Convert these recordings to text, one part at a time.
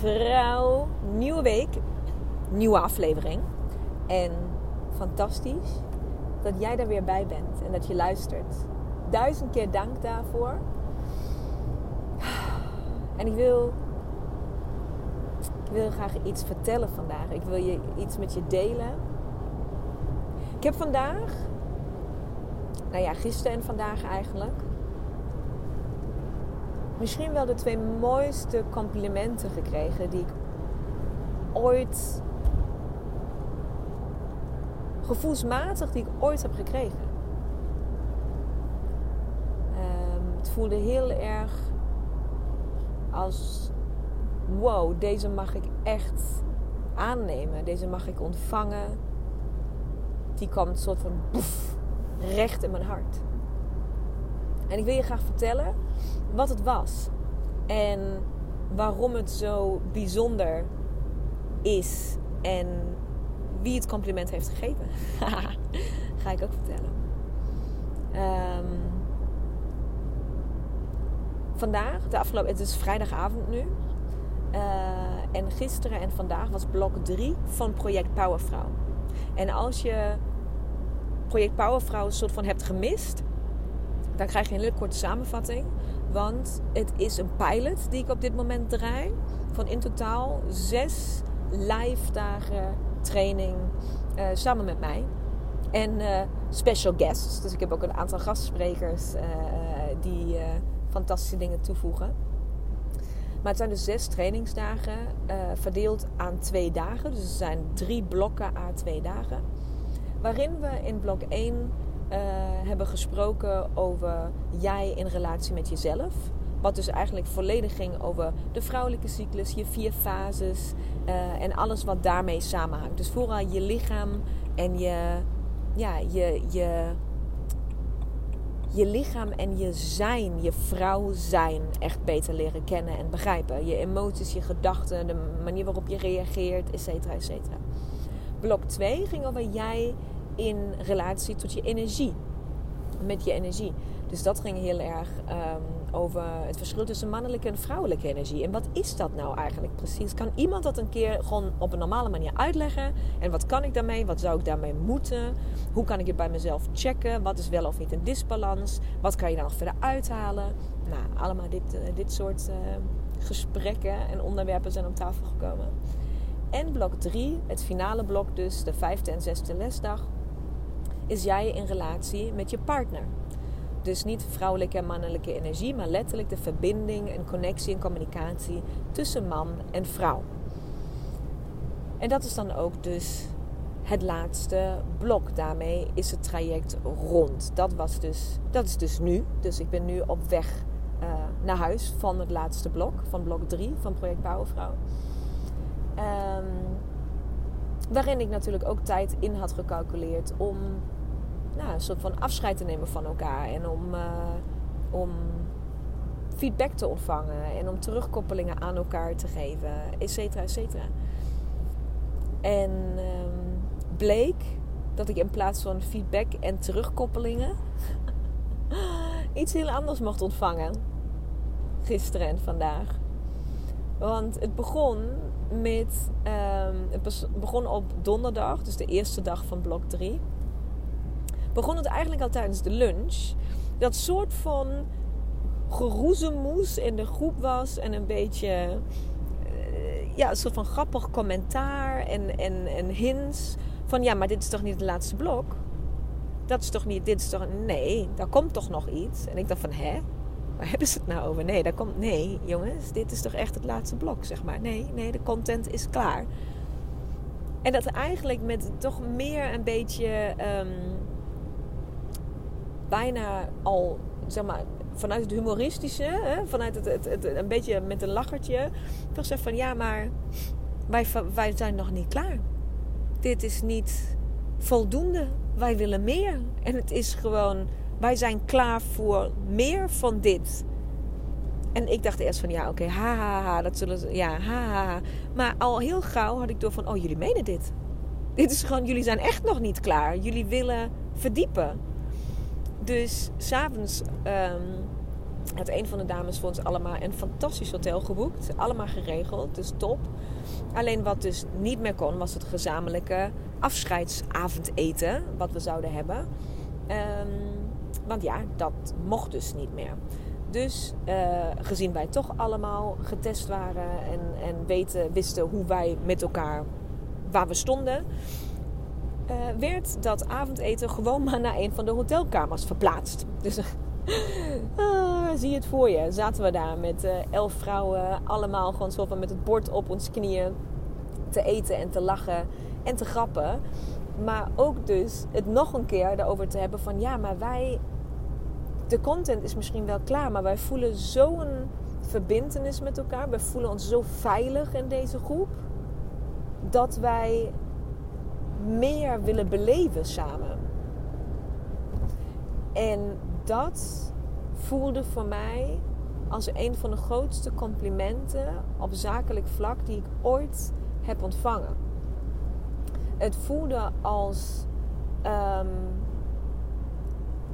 vrouw. Nieuwe week, nieuwe aflevering. En fantastisch dat jij er weer bij bent en dat je luistert. Duizend keer dank daarvoor. En ik wil, ik wil graag iets vertellen vandaag. Ik wil je iets met je delen. Ik heb vandaag, nou ja, gisteren en vandaag eigenlijk, misschien wel de twee mooiste complimenten gekregen die ik ooit, gevoelsmatig, die ik ooit heb gekregen. Um, het voelde heel erg als: wow, deze mag ik echt aannemen, deze mag ik ontvangen. Die kwam soort van boef, recht in mijn hart. En ik wil je graag vertellen wat het was. En waarom het zo bijzonder is. En wie het compliment heeft gegeven. Ga ik ook vertellen. Um, vandaag, de afgelopen, het is vrijdagavond nu. Uh, en gisteren en vandaag was blok 3 van Project Powervrouw. En als je Project Powervrouw een soort van hebt gemist, dan krijg je een hele korte samenvatting. Want het is een pilot die ik op dit moment draai. Van in totaal zes live dagen training uh, samen met mij. En uh, special guests. Dus ik heb ook een aantal gastsprekers uh, die fantastische dingen toevoegen. Maar het zijn dus zes trainingsdagen verdeeld aan twee dagen. Dus er zijn drie blokken aan twee dagen. Waarin we in blok 1 uh, hebben gesproken over jij in relatie met jezelf. Wat dus eigenlijk volledig ging over de vrouwelijke cyclus, je vier fases uh, en alles wat daarmee samenhangt. Dus vooral je lichaam en je, ja, je, je, je lichaam en je zijn, je vrouw zijn echt beter leren kennen en begrijpen. Je emoties, je gedachten, de manier waarop je reageert, et cetera, et cetera. Blok 2 ging over jij in relatie tot je energie. Met je energie. Dus dat ging heel erg um, over het verschil tussen mannelijke en vrouwelijke energie. En wat is dat nou eigenlijk precies? Kan iemand dat een keer gewoon op een normale manier uitleggen? En wat kan ik daarmee? Wat zou ik daarmee moeten? Hoe kan ik het bij mezelf checken? Wat is wel of niet een disbalans? Wat kan je daar nog verder uithalen? Nou, allemaal dit, uh, dit soort uh, gesprekken en onderwerpen zijn op tafel gekomen. En blok 3, het finale blok dus, de vijfde en zesde lesdag is jij in relatie met je partner. Dus niet vrouwelijke en mannelijke energie, maar letterlijk de verbinding en connectie en communicatie tussen man en vrouw. En dat is dan ook dus het laatste blok. Daarmee is het traject rond. Dat, was dus, dat is dus nu. Dus ik ben nu op weg uh, naar huis van het laatste blok, van blok 3 van Project Bouwenvrouw. Um, waarin ik natuurlijk ook tijd in had gecalculeerd om nou, een soort van afscheid te nemen van elkaar. En om, uh, om feedback te ontvangen. En om terugkoppelingen aan elkaar te geven. Et cetera, et cetera. En um, bleek dat ik in plaats van feedback en terugkoppelingen... iets heel anders mocht ontvangen. Gisteren en vandaag. Want het begon met... Um, het begon op donderdag, dus de eerste dag van blok 3 begon het eigenlijk al tijdens de lunch. Dat soort van geroezemoes in de groep was en een beetje uh, ja, een soort van grappig commentaar en, en, en hints van ja, maar dit is toch niet het laatste blok? Dat is toch niet, dit is toch, nee, daar komt toch nog iets? En ik dacht van, hè? Waar hebben ze het nou over? Nee, daar komt, nee, jongens, dit is toch echt het laatste blok, zeg maar. Nee, nee, de content is klaar. En dat eigenlijk met toch meer een beetje um, bijna al, zeg maar, vanuit het humoristische, hè, vanuit het, het, een beetje met een lachertje, toch zeg van ja, maar wij, wij zijn nog niet klaar. Dit is niet voldoende. Wij willen meer. En het is gewoon, wij zijn klaar voor meer van dit. En ik dacht eerst van ja, oké, ha, ha, ha, dat zullen ze, ja, ha, ha. Maar al heel gauw had ik door van, oh, jullie menen dit. Dit is gewoon, jullie zijn echt nog niet klaar. Jullie willen verdiepen. Dus s'avonds um, had een van de dames voor ons allemaal een fantastisch hotel geboekt. Allemaal geregeld, dus top. Alleen wat dus niet meer kon, was het gezamenlijke afscheidsavondeten. Wat we zouden hebben. Ehm, want ja, dat mocht dus niet meer. Dus uh, gezien wij toch allemaal getest waren en, en weten, wisten hoe wij met elkaar waar we stonden, uh, werd dat avondeten gewoon maar naar een van de hotelkamers verplaatst. Dus uh, zie het voor je. Zaten we daar met uh, elf vrouwen, allemaal gewoon zo met het bord op ons knieën te eten en te lachen en te grappen. Maar ook dus het nog een keer erover te hebben van ja, maar wij de content is misschien wel klaar, maar wij voelen zo'n verbindenis met elkaar. We voelen ons zo veilig in deze groep. Dat wij meer willen beleven samen. En dat voelde voor mij als een van de grootste complimenten op zakelijk vlak die ik ooit heb ontvangen. Het voelde als, um,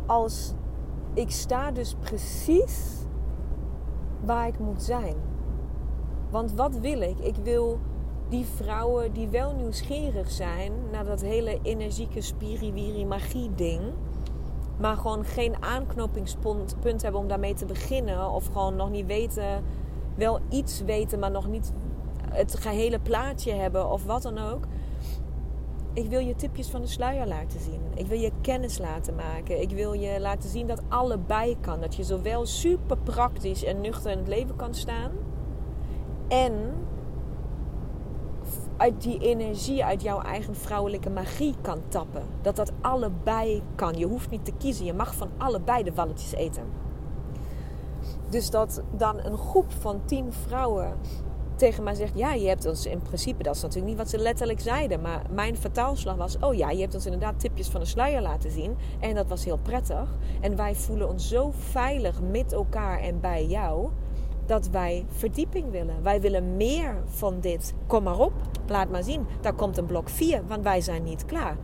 als ik sta dus precies waar ik moet zijn. Want wat wil ik? Ik wil die vrouwen die wel nieuwsgierig zijn naar dat hele energieke spiriwiri magie ding. Maar gewoon geen aanknopingspunt hebben om daarmee te beginnen. Of gewoon nog niet weten, wel iets weten, maar nog niet het gehele plaatje hebben of wat dan ook. Ik wil je tipjes van de sluier laten zien. Ik wil je kennis laten maken. Ik wil je laten zien dat allebei kan. Dat je zowel super praktisch en nuchter in het leven kan staan. En uit die energie, uit jouw eigen vrouwelijke magie kan tappen. Dat dat allebei kan. Je hoeft niet te kiezen. Je mag van allebei de walletjes eten. Dus dat dan een groep van tien vrouwen tegen mij zegt: Ja, je hebt ons in principe, dat is natuurlijk niet wat ze letterlijk zeiden, maar mijn vertaalslag was: Oh ja, je hebt ons inderdaad tipjes van de sluier laten zien. En dat was heel prettig. En wij voelen ons zo veilig met elkaar en bij jou dat wij verdieping willen. Wij willen meer van dit. Kom maar op, laat maar zien. Daar komt een blok 4, want wij zijn niet klaar.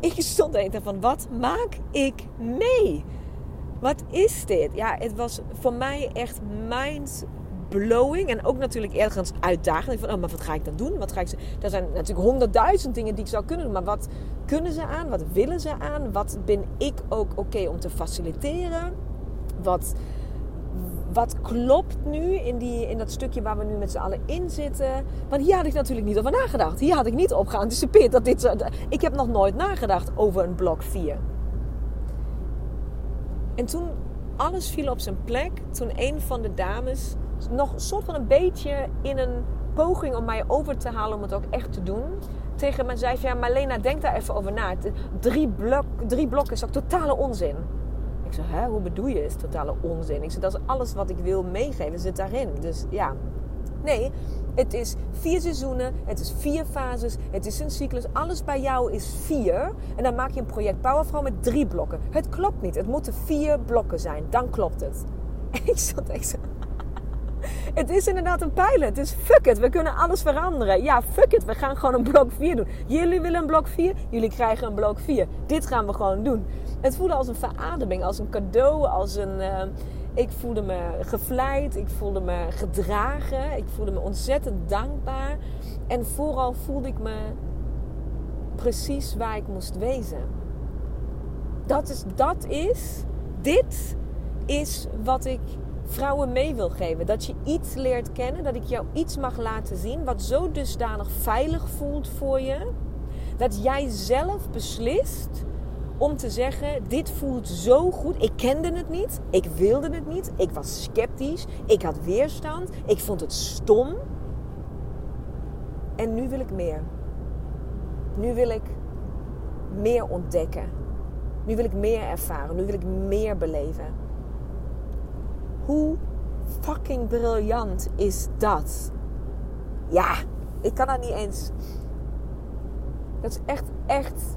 Ik stond er van: Wat maak ik mee? Wat is dit? Ja, het was voor mij echt mind blowing. En ook natuurlijk ergens uitdagend. Van, oh, maar wat ga ik dan doen? Wat ga ik... Er zijn natuurlijk honderdduizend dingen die ik zou kunnen doen. Maar wat kunnen ze aan? Wat willen ze aan? Wat ben ik ook oké om te faciliteren? Wat, wat klopt nu in, die, in dat stukje waar we nu met z'n allen in zitten? Want hier had ik natuurlijk niet over nagedacht. Hier had ik niet op geanticipeerd dat dit. Ik heb nog nooit nagedacht over een blok 4. En toen alles viel op zijn plek, toen een van de dames nog soort van een beetje in een poging om mij over te halen om het ook echt te doen. Tegen mij zei: Ja, Marlena, denk daar even over na. Drie, blok, drie blokken is ook totale onzin. Ik zei: Hè, hoe bedoel je? Is totale onzin? Ik zei: Dat is alles wat ik wil meegeven, zit daarin. Dus ja. Nee, het is vier seizoenen, het is vier fases, het is een cyclus. Alles bij jou is vier. En dan maak je een project Powervrouw met drie blokken. Het klopt niet. Het moeten vier blokken zijn. Dan klopt het. Ik zat echt zo het is inderdaad een pilot. Dus fuck it, we kunnen alles veranderen. Ja, fuck it, we gaan gewoon een blok 4 doen. Jullie willen een blok 4, jullie krijgen een blok 4. Dit gaan we gewoon doen. Het voelde als een verademing, als een cadeau, als een... Uh, ik voelde me gevleid, ik voelde me gedragen, ik voelde me ontzettend dankbaar. En vooral voelde ik me precies waar ik moest wezen. Dat is, dat is, dit is wat ik vrouwen mee wil geven. Dat je iets leert kennen, dat ik jou iets mag laten zien wat zo dusdanig veilig voelt voor je. Dat jij zelf beslist om te zeggen: Dit voelt zo goed. Ik kende het niet, ik wilde het niet, ik was sceptisch, ik had weerstand, ik vond het stom. En nu wil ik meer. Nu wil ik meer ontdekken. Nu wil ik meer ervaren. Nu wil ik meer beleven. Hoe fucking briljant is dat? Ja, ik kan dat niet eens. Dat is echt, echt.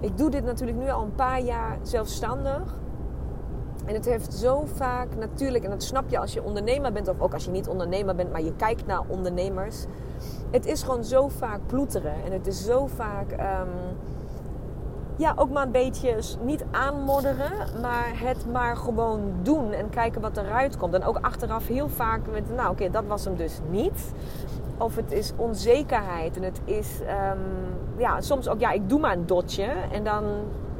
Ik doe dit natuurlijk nu al een paar jaar zelfstandig. En het heeft zo vaak natuurlijk, en dat snap je als je ondernemer bent, of ook als je niet ondernemer bent, maar je kijkt naar ondernemers. Het is gewoon zo vaak ploeteren. En het is zo vaak. Um, ja, ook maar een beetje niet aanmodderen, maar het maar gewoon doen en kijken wat eruit komt. En ook achteraf heel vaak met, nou oké, dat was hem dus niet. Of het is onzekerheid en het is, ehm, ja, soms ook, ja, ik doe maar een dotje en dan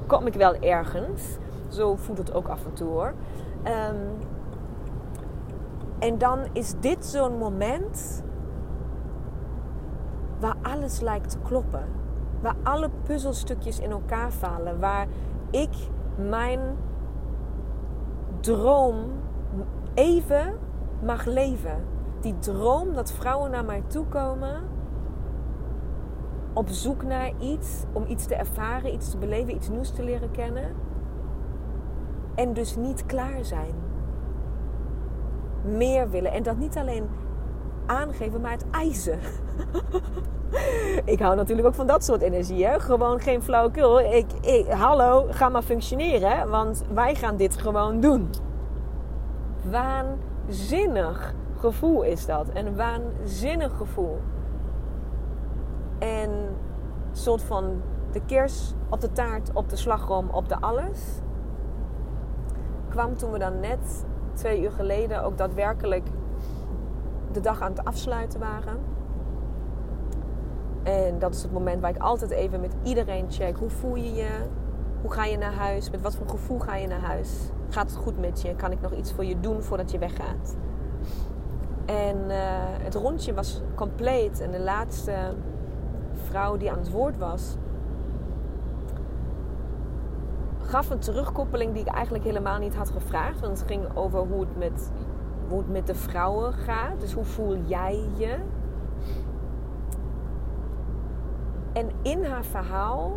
kom ik wel ergens. Zo voelt het ook af en toe hoor. Ehm, en dan is dit zo'n moment waar alles lijkt te kloppen. Waar alle puzzelstukjes in elkaar vallen. Waar ik mijn droom even mag leven. Die droom dat vrouwen naar mij toe komen. Op zoek naar iets. Om iets te ervaren, iets te beleven, iets nieuws te leren kennen. En dus niet klaar zijn. Meer willen. En dat niet alleen aangeven, maar het eisen. ik hou natuurlijk ook van dat soort energie. Hè? Gewoon geen flauwekul. Ik, ik, hallo, ga maar functioneren. Want wij gaan dit gewoon doen. Waanzinnig gevoel is dat. Een waanzinnig gevoel. En soort van de kers op de taart, op de slagroom, op de alles. Kwam toen we dan net twee uur geleden ook daadwerkelijk de dag aan het afsluiten waren. En dat is het moment waar ik altijd even met iedereen check. Hoe voel je je? Hoe ga je naar huis? Met wat voor gevoel ga je naar huis? Gaat het goed met je? Kan ik nog iets voor je doen voordat je weggaat? En uh, het rondje was compleet. En de laatste vrouw die aan het woord was, gaf een terugkoppeling die ik eigenlijk helemaal niet had gevraagd. Want het ging over hoe het met, hoe het met de vrouwen gaat. Dus hoe voel jij je? En in haar verhaal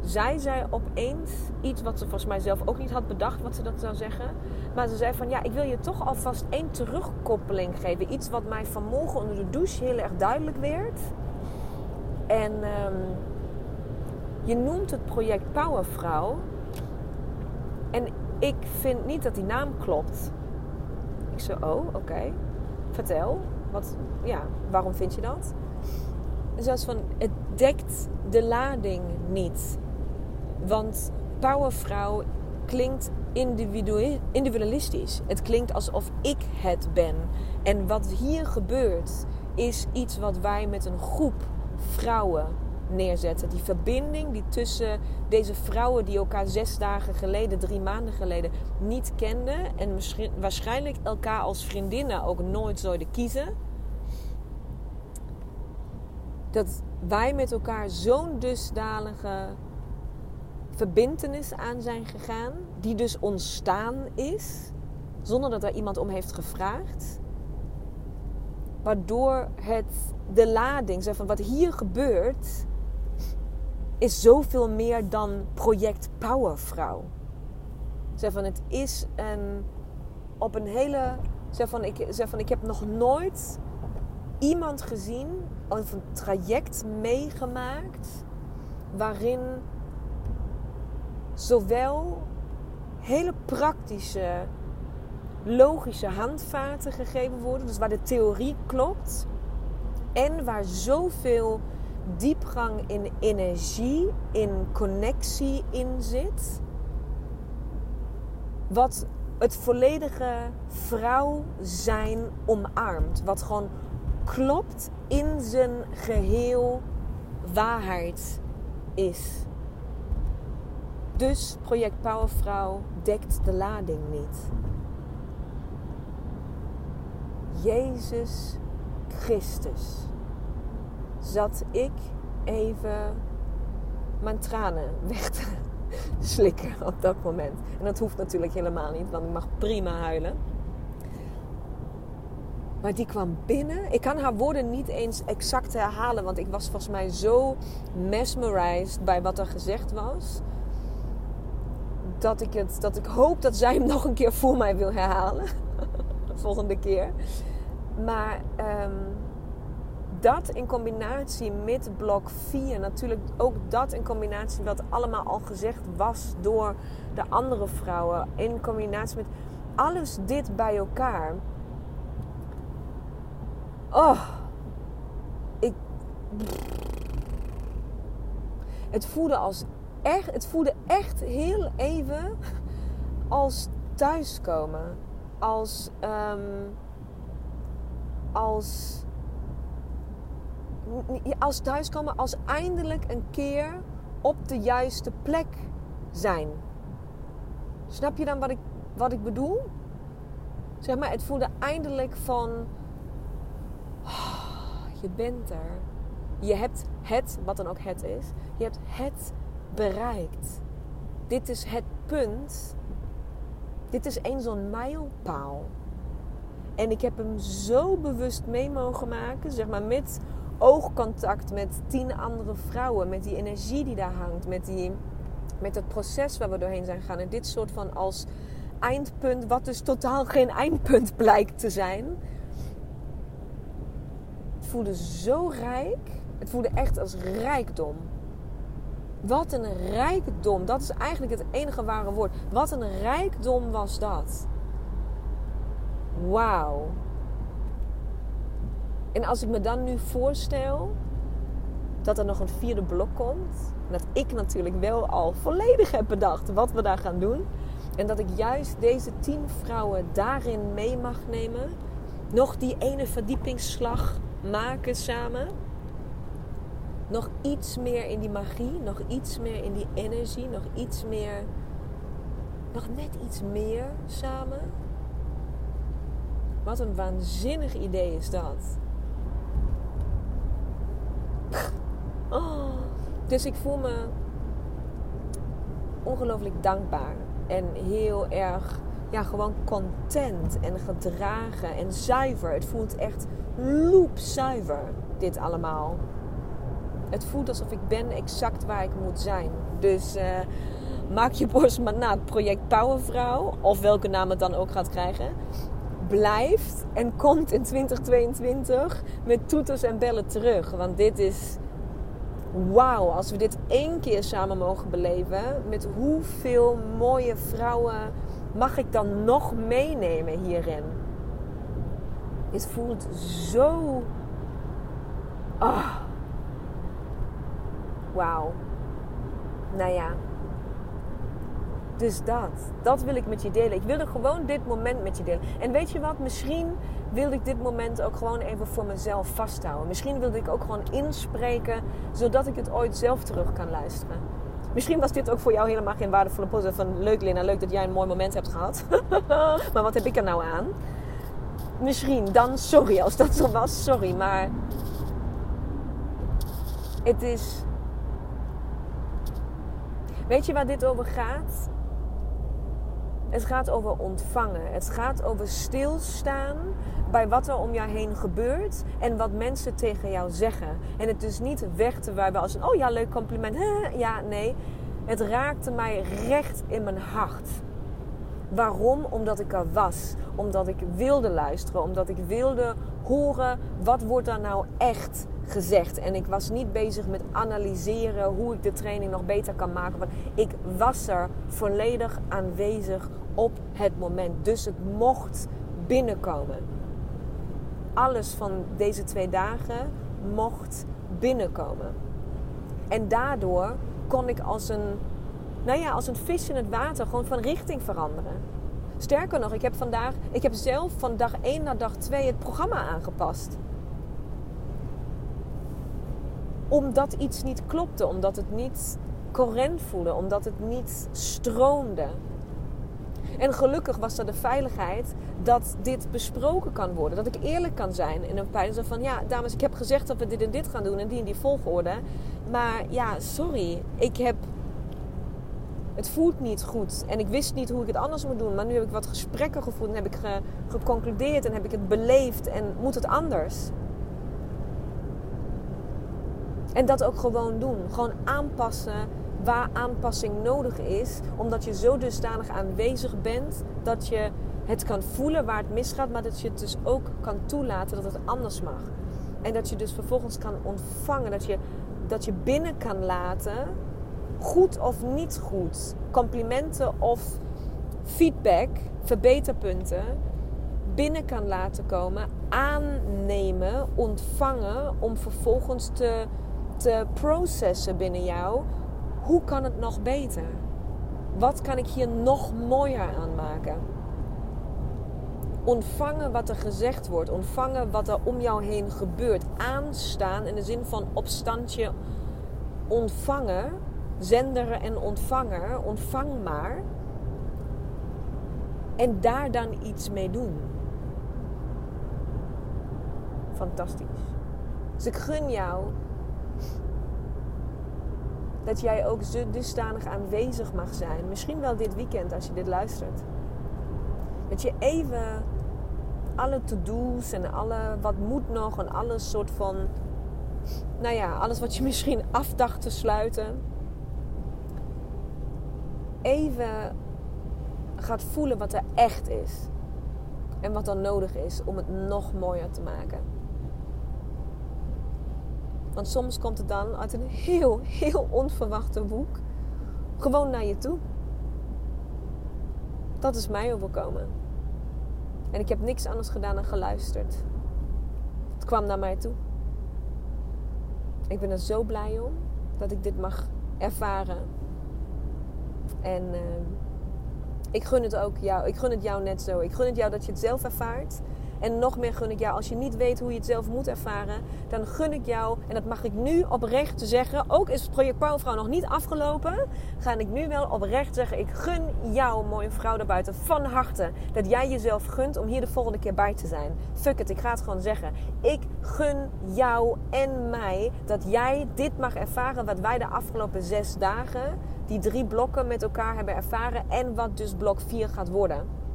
zei zij opeens iets wat ze volgens mij zelf ook niet had bedacht wat ze dat zou zeggen. Maar ze zei van ja, ik wil je toch alvast één terugkoppeling geven. Iets wat mij vanmorgen onder de douche heel erg duidelijk werd. En um, je noemt het project Powervrouw. En ik vind niet dat die naam klopt. Ik zei, oh, oké. Vertel. Wat, ja, waarom vind je dat? Zoals van, het dekt de lading niet. Want powervrouw klinkt individualistisch. Het klinkt alsof ik het ben. En wat hier gebeurt is iets wat wij met een groep vrouwen neerzetten. Die verbinding die tussen deze vrouwen die elkaar zes dagen geleden, drie maanden geleden niet kenden en waarschijnlijk elkaar als vriendinnen ook nooit zouden kiezen. Dat wij met elkaar zo'n dusdanige verbintenis aan zijn gegaan, die dus ontstaan is, zonder dat er iemand om heeft gevraagd. Waardoor het de lading, zeg van wat hier gebeurt, is zoveel meer dan project Powervrouw. Zeg van het is een op een hele. Zeg van ik, zeg van ik heb nog nooit iemand gezien of een traject meegemaakt waarin zowel hele praktische, logische handvaten gegeven worden, dus waar de theorie klopt, en waar zoveel diepgang in energie, in connectie in zit. Wat het volledige vrouw zijn omarmt. Wat gewoon klopt in zijn geheel waarheid is. Dus project Powervrouw dekt de lading niet. Jezus Christus zat ik even mijn tranen weg te slikken op dat moment. En dat hoeft natuurlijk helemaal niet, want ik mag prima huilen. Maar die kwam binnen. Ik kan haar woorden niet eens exact herhalen, want ik was volgens mij zo mesmerized bij wat er gezegd was. Dat ik, het, dat ik hoop dat zij hem nog een keer voor mij wil herhalen. Volgende keer. Maar um, dat in combinatie met blok 4, natuurlijk ook dat in combinatie wat allemaal al gezegd was door de andere vrouwen, in combinatie met alles dit bij elkaar. Oh, ik. Het voelde als echt, het voelde echt heel even als thuiskomen. Als, um, als, als thuiskomen, als eindelijk een keer op de juiste plek zijn. Snap je dan wat ik, wat ik bedoel? Zeg maar, het voelde eindelijk van. Je bent er. Je hebt het, wat dan ook het is, je hebt het bereikt. Dit is het punt. Dit is een zo'n mijlpaal. En ik heb hem zo bewust mee mogen maken, zeg maar met oogcontact met tien andere vrouwen, met die energie die daar hangt, met, die, met het proces waar we doorheen zijn gegaan. En dit soort van als eindpunt, wat dus totaal geen eindpunt blijkt te zijn. Voelde zo rijk. Het voelde echt als rijkdom. Wat een rijkdom. Dat is eigenlijk het enige ware woord. Wat een rijkdom was dat. Wauw. En als ik me dan nu voorstel dat er nog een vierde blok komt. Dat ik natuurlijk wel al volledig heb bedacht wat we daar gaan doen. En dat ik juist deze tien vrouwen daarin mee mag nemen. Nog die ene verdiepingsslag maken samen. Nog iets meer in die magie, nog iets meer in die energie, nog iets meer. Nog net iets meer samen. Wat een waanzinnig idee is dat. Oh. Dus ik voel me ongelooflijk dankbaar en heel erg, ja, gewoon content en gedragen en zuiver. Het voelt echt loopzuiver, dit allemaal. Het voelt alsof ik ben exact waar ik moet zijn. Dus uh, maak je borst maar na. Het project Powervrouw, of welke naam het dan ook gaat krijgen, blijft en komt in 2022 met toeters en bellen terug. Want dit is wauw, als we dit één keer samen mogen beleven, met hoeveel mooie vrouwen mag ik dan nog meenemen hierin? Het voelt zo. Ah. Wauw. Nou ja. Dus dat. Dat wil ik met je delen. Ik wilde gewoon dit moment met je delen. En weet je wat? Misschien wilde ik dit moment ook gewoon even voor mezelf vasthouden. Misschien wilde ik ook gewoon inspreken, zodat ik het ooit zelf terug kan luisteren. Misschien was dit ook voor jou helemaal geen waardevolle positie van leuk Lina, leuk dat jij een mooi moment hebt gehad. maar wat heb ik er nou aan? Misschien dan sorry als dat zo was, sorry, maar het is. Weet je waar dit over gaat? Het gaat over ontvangen. Het gaat over stilstaan bij wat er om jou heen gebeurt en wat mensen tegen jou zeggen. En het dus niet weg te wuiven als een oh ja, leuk compliment. Ja, nee. Het raakte mij recht in mijn hart. Waarom? Omdat ik er was. Omdat ik wilde luisteren. Omdat ik wilde horen wat wordt daar nou echt gezegd. En ik was niet bezig met analyseren hoe ik de training nog beter kan maken. Want ik was er volledig aanwezig op het moment. Dus het mocht binnenkomen. Alles van deze twee dagen mocht binnenkomen. En daardoor kon ik als een, nou ja, als een vis in het water gewoon van richting veranderen. Sterker nog, ik heb vandaag, ik heb zelf van dag 1 naar dag 2 het programma aangepast. Omdat iets niet klopte, omdat het niet coherent voelde, omdat het niet stroomde. En gelukkig was er de veiligheid dat dit besproken kan worden. Dat ik eerlijk kan zijn in een pijn. van ja, dames, ik heb gezegd dat we dit en dit gaan doen en die en die volgorde. Maar ja, sorry. Ik heb. Het voelt niet goed. En ik wist niet hoe ik het anders moet doen. Maar nu heb ik wat gesprekken gevoerd en heb ik geconcludeerd en heb ik het beleefd en moet het anders. En dat ook gewoon doen. Gewoon aanpassen waar aanpassing nodig is. Omdat je zo dusdanig aanwezig bent dat je het kan voelen waar het misgaat. Maar dat je het dus ook kan toelaten dat het anders mag. En dat je dus vervolgens kan ontvangen. Dat je, dat je binnen kan laten. Goed of niet goed. Complimenten of feedback. Verbeterpunten. Binnen kan laten komen. Aannemen. Ontvangen. Om vervolgens te, te processen binnen jou hoe kan het nog beter? Wat kan ik hier nog mooier aan maken? Ontvangen wat er gezegd wordt, ontvangen wat er om jou heen gebeurt, aanstaan in de zin van opstandje ontvangen, zender en ontvanger, ontvang maar. En daar dan iets mee doen. Fantastisch. Dus ik gun jou dat jij ook dusdanig aanwezig mag zijn. Misschien wel dit weekend als je dit luistert. Dat je even alle to-do's en alle wat moet nog en alles soort van, nou ja, alles wat je misschien afdacht te sluiten. Even gaat voelen wat er echt is. En wat dan nodig is om het nog mooier te maken. Want soms komt het dan uit een heel, heel onverwachte boek gewoon naar je toe. Dat is mij overkomen. En ik heb niks anders gedaan dan geluisterd. Het kwam naar mij toe. Ik ben er zo blij om dat ik dit mag ervaren. En uh, ik gun het ook jou. Ik gun het jou net zo. Ik gun het jou dat je het zelf ervaart. En nog meer gun ik jou, als je niet weet hoe je het zelf moet ervaren, dan gun ik jou, en dat mag ik nu oprecht zeggen, ook is het project Powervrouw nog niet afgelopen, ga ik nu wel oprecht zeggen, ik gun jou, mooie vrouw daarbuiten, van harte, dat jij jezelf gunt om hier de volgende keer bij te zijn. Fuck it, ik ga het gewoon zeggen. Ik gun jou en mij dat jij dit mag ervaren wat wij de afgelopen zes dagen, die drie blokken met elkaar hebben ervaren en wat dus blok 4 gaat worden.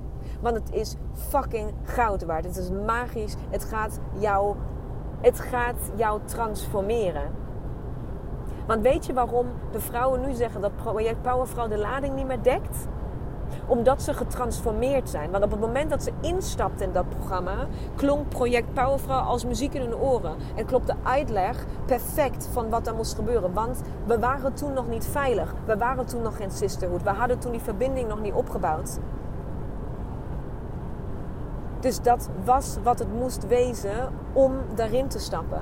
Want het is fucking goud waard. Het is magisch. Het gaat jou, het gaat jou transformeren. Want weet je waarom de vrouwen nu zeggen dat project Powervrouw de lading niet meer dekt? Omdat ze getransformeerd zijn. Want op het moment dat ze instapten in dat programma, klonk project Powervrouw als muziek in hun oren. En klopt de uitleg perfect van wat er moest gebeuren. Want we waren toen nog niet veilig. We waren toen nog geen sisterhood. We hadden toen die verbinding nog niet opgebouwd. Dus dat was wat het moest wezen om daarin te stappen.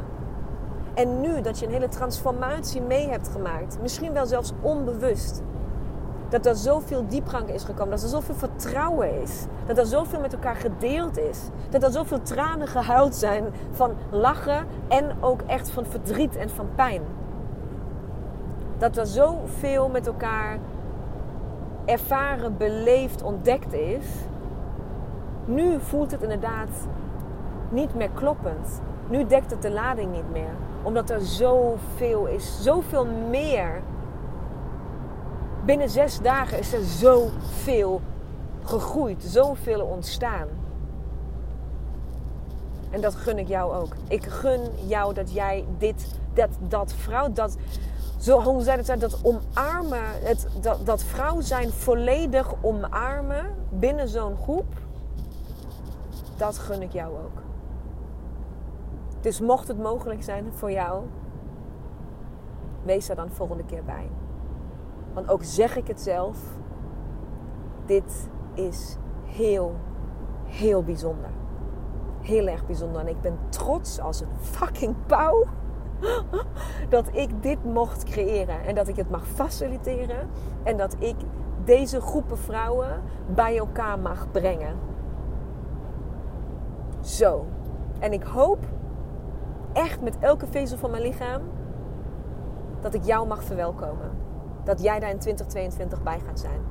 En nu dat je een hele transformatie mee hebt gemaakt, misschien wel zelfs onbewust, dat er zoveel diepgang is gekomen, dat er zoveel vertrouwen is, dat er zoveel met elkaar gedeeld is, dat er zoveel tranen gehuild zijn van lachen en ook echt van verdriet en van pijn. Dat er zoveel met elkaar ervaren, beleefd, ontdekt is nu voelt het inderdaad niet meer kloppend. Nu dekt het de lading niet meer. Omdat er zoveel is. Zoveel meer. Binnen zes dagen is er zoveel gegroeid. Zoveel ontstaan. En dat gun ik jou ook. Ik gun jou dat jij dit, dat, dat vrouw, dat, zo, hoe zei het, dat omarmen, het, dat, dat vrouw zijn volledig omarmen binnen zo'n groep dat gun ik jou ook. Dus mocht het mogelijk zijn voor jou, wees er dan volgende keer bij. Want ook zeg ik het zelf, dit is heel, heel bijzonder. Heel erg bijzonder. En ik ben trots als een fucking pauw dat ik dit mocht creëren. En dat ik het mag faciliteren. En dat ik deze groepen vrouwen bij elkaar mag brengen. Zo. En ik hoop echt met elke vezel van mijn lichaam dat ik jou mag verwelkomen. Dat jij daar in 2022 bij gaat zijn.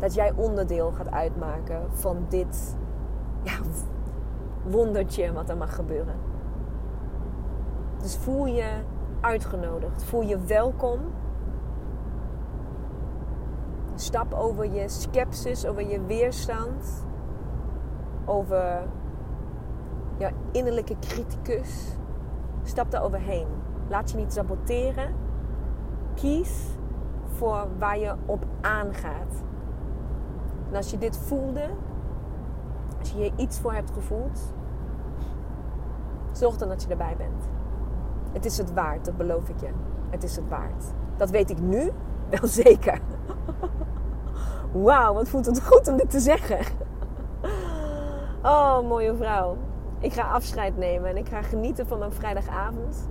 Dat jij onderdeel gaat uitmaken van dit ja, wondertje wat er mag gebeuren. Dus voel je uitgenodigd. Voel je welkom. Stap over je sceptisch, over je weerstand over jouw innerlijke criticus. Stap daar overheen. Laat je niet saboteren. Kies voor waar je op aangaat. En als je dit voelde, als je hier iets voor hebt gevoeld, zorg dan dat je erbij bent. Het is het waard, dat beloof ik je. Het is het waard. Dat weet ik nu wel zeker. Wauw, wat voelt het goed om dit te zeggen. Oh, mooie vrouw. Ik ga afscheid nemen en ik ga genieten van mijn vrijdagavond.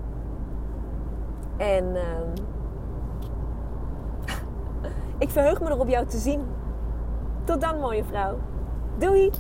En uh, ik verheug me erop jou te zien. Tot dan, mooie vrouw. Doei!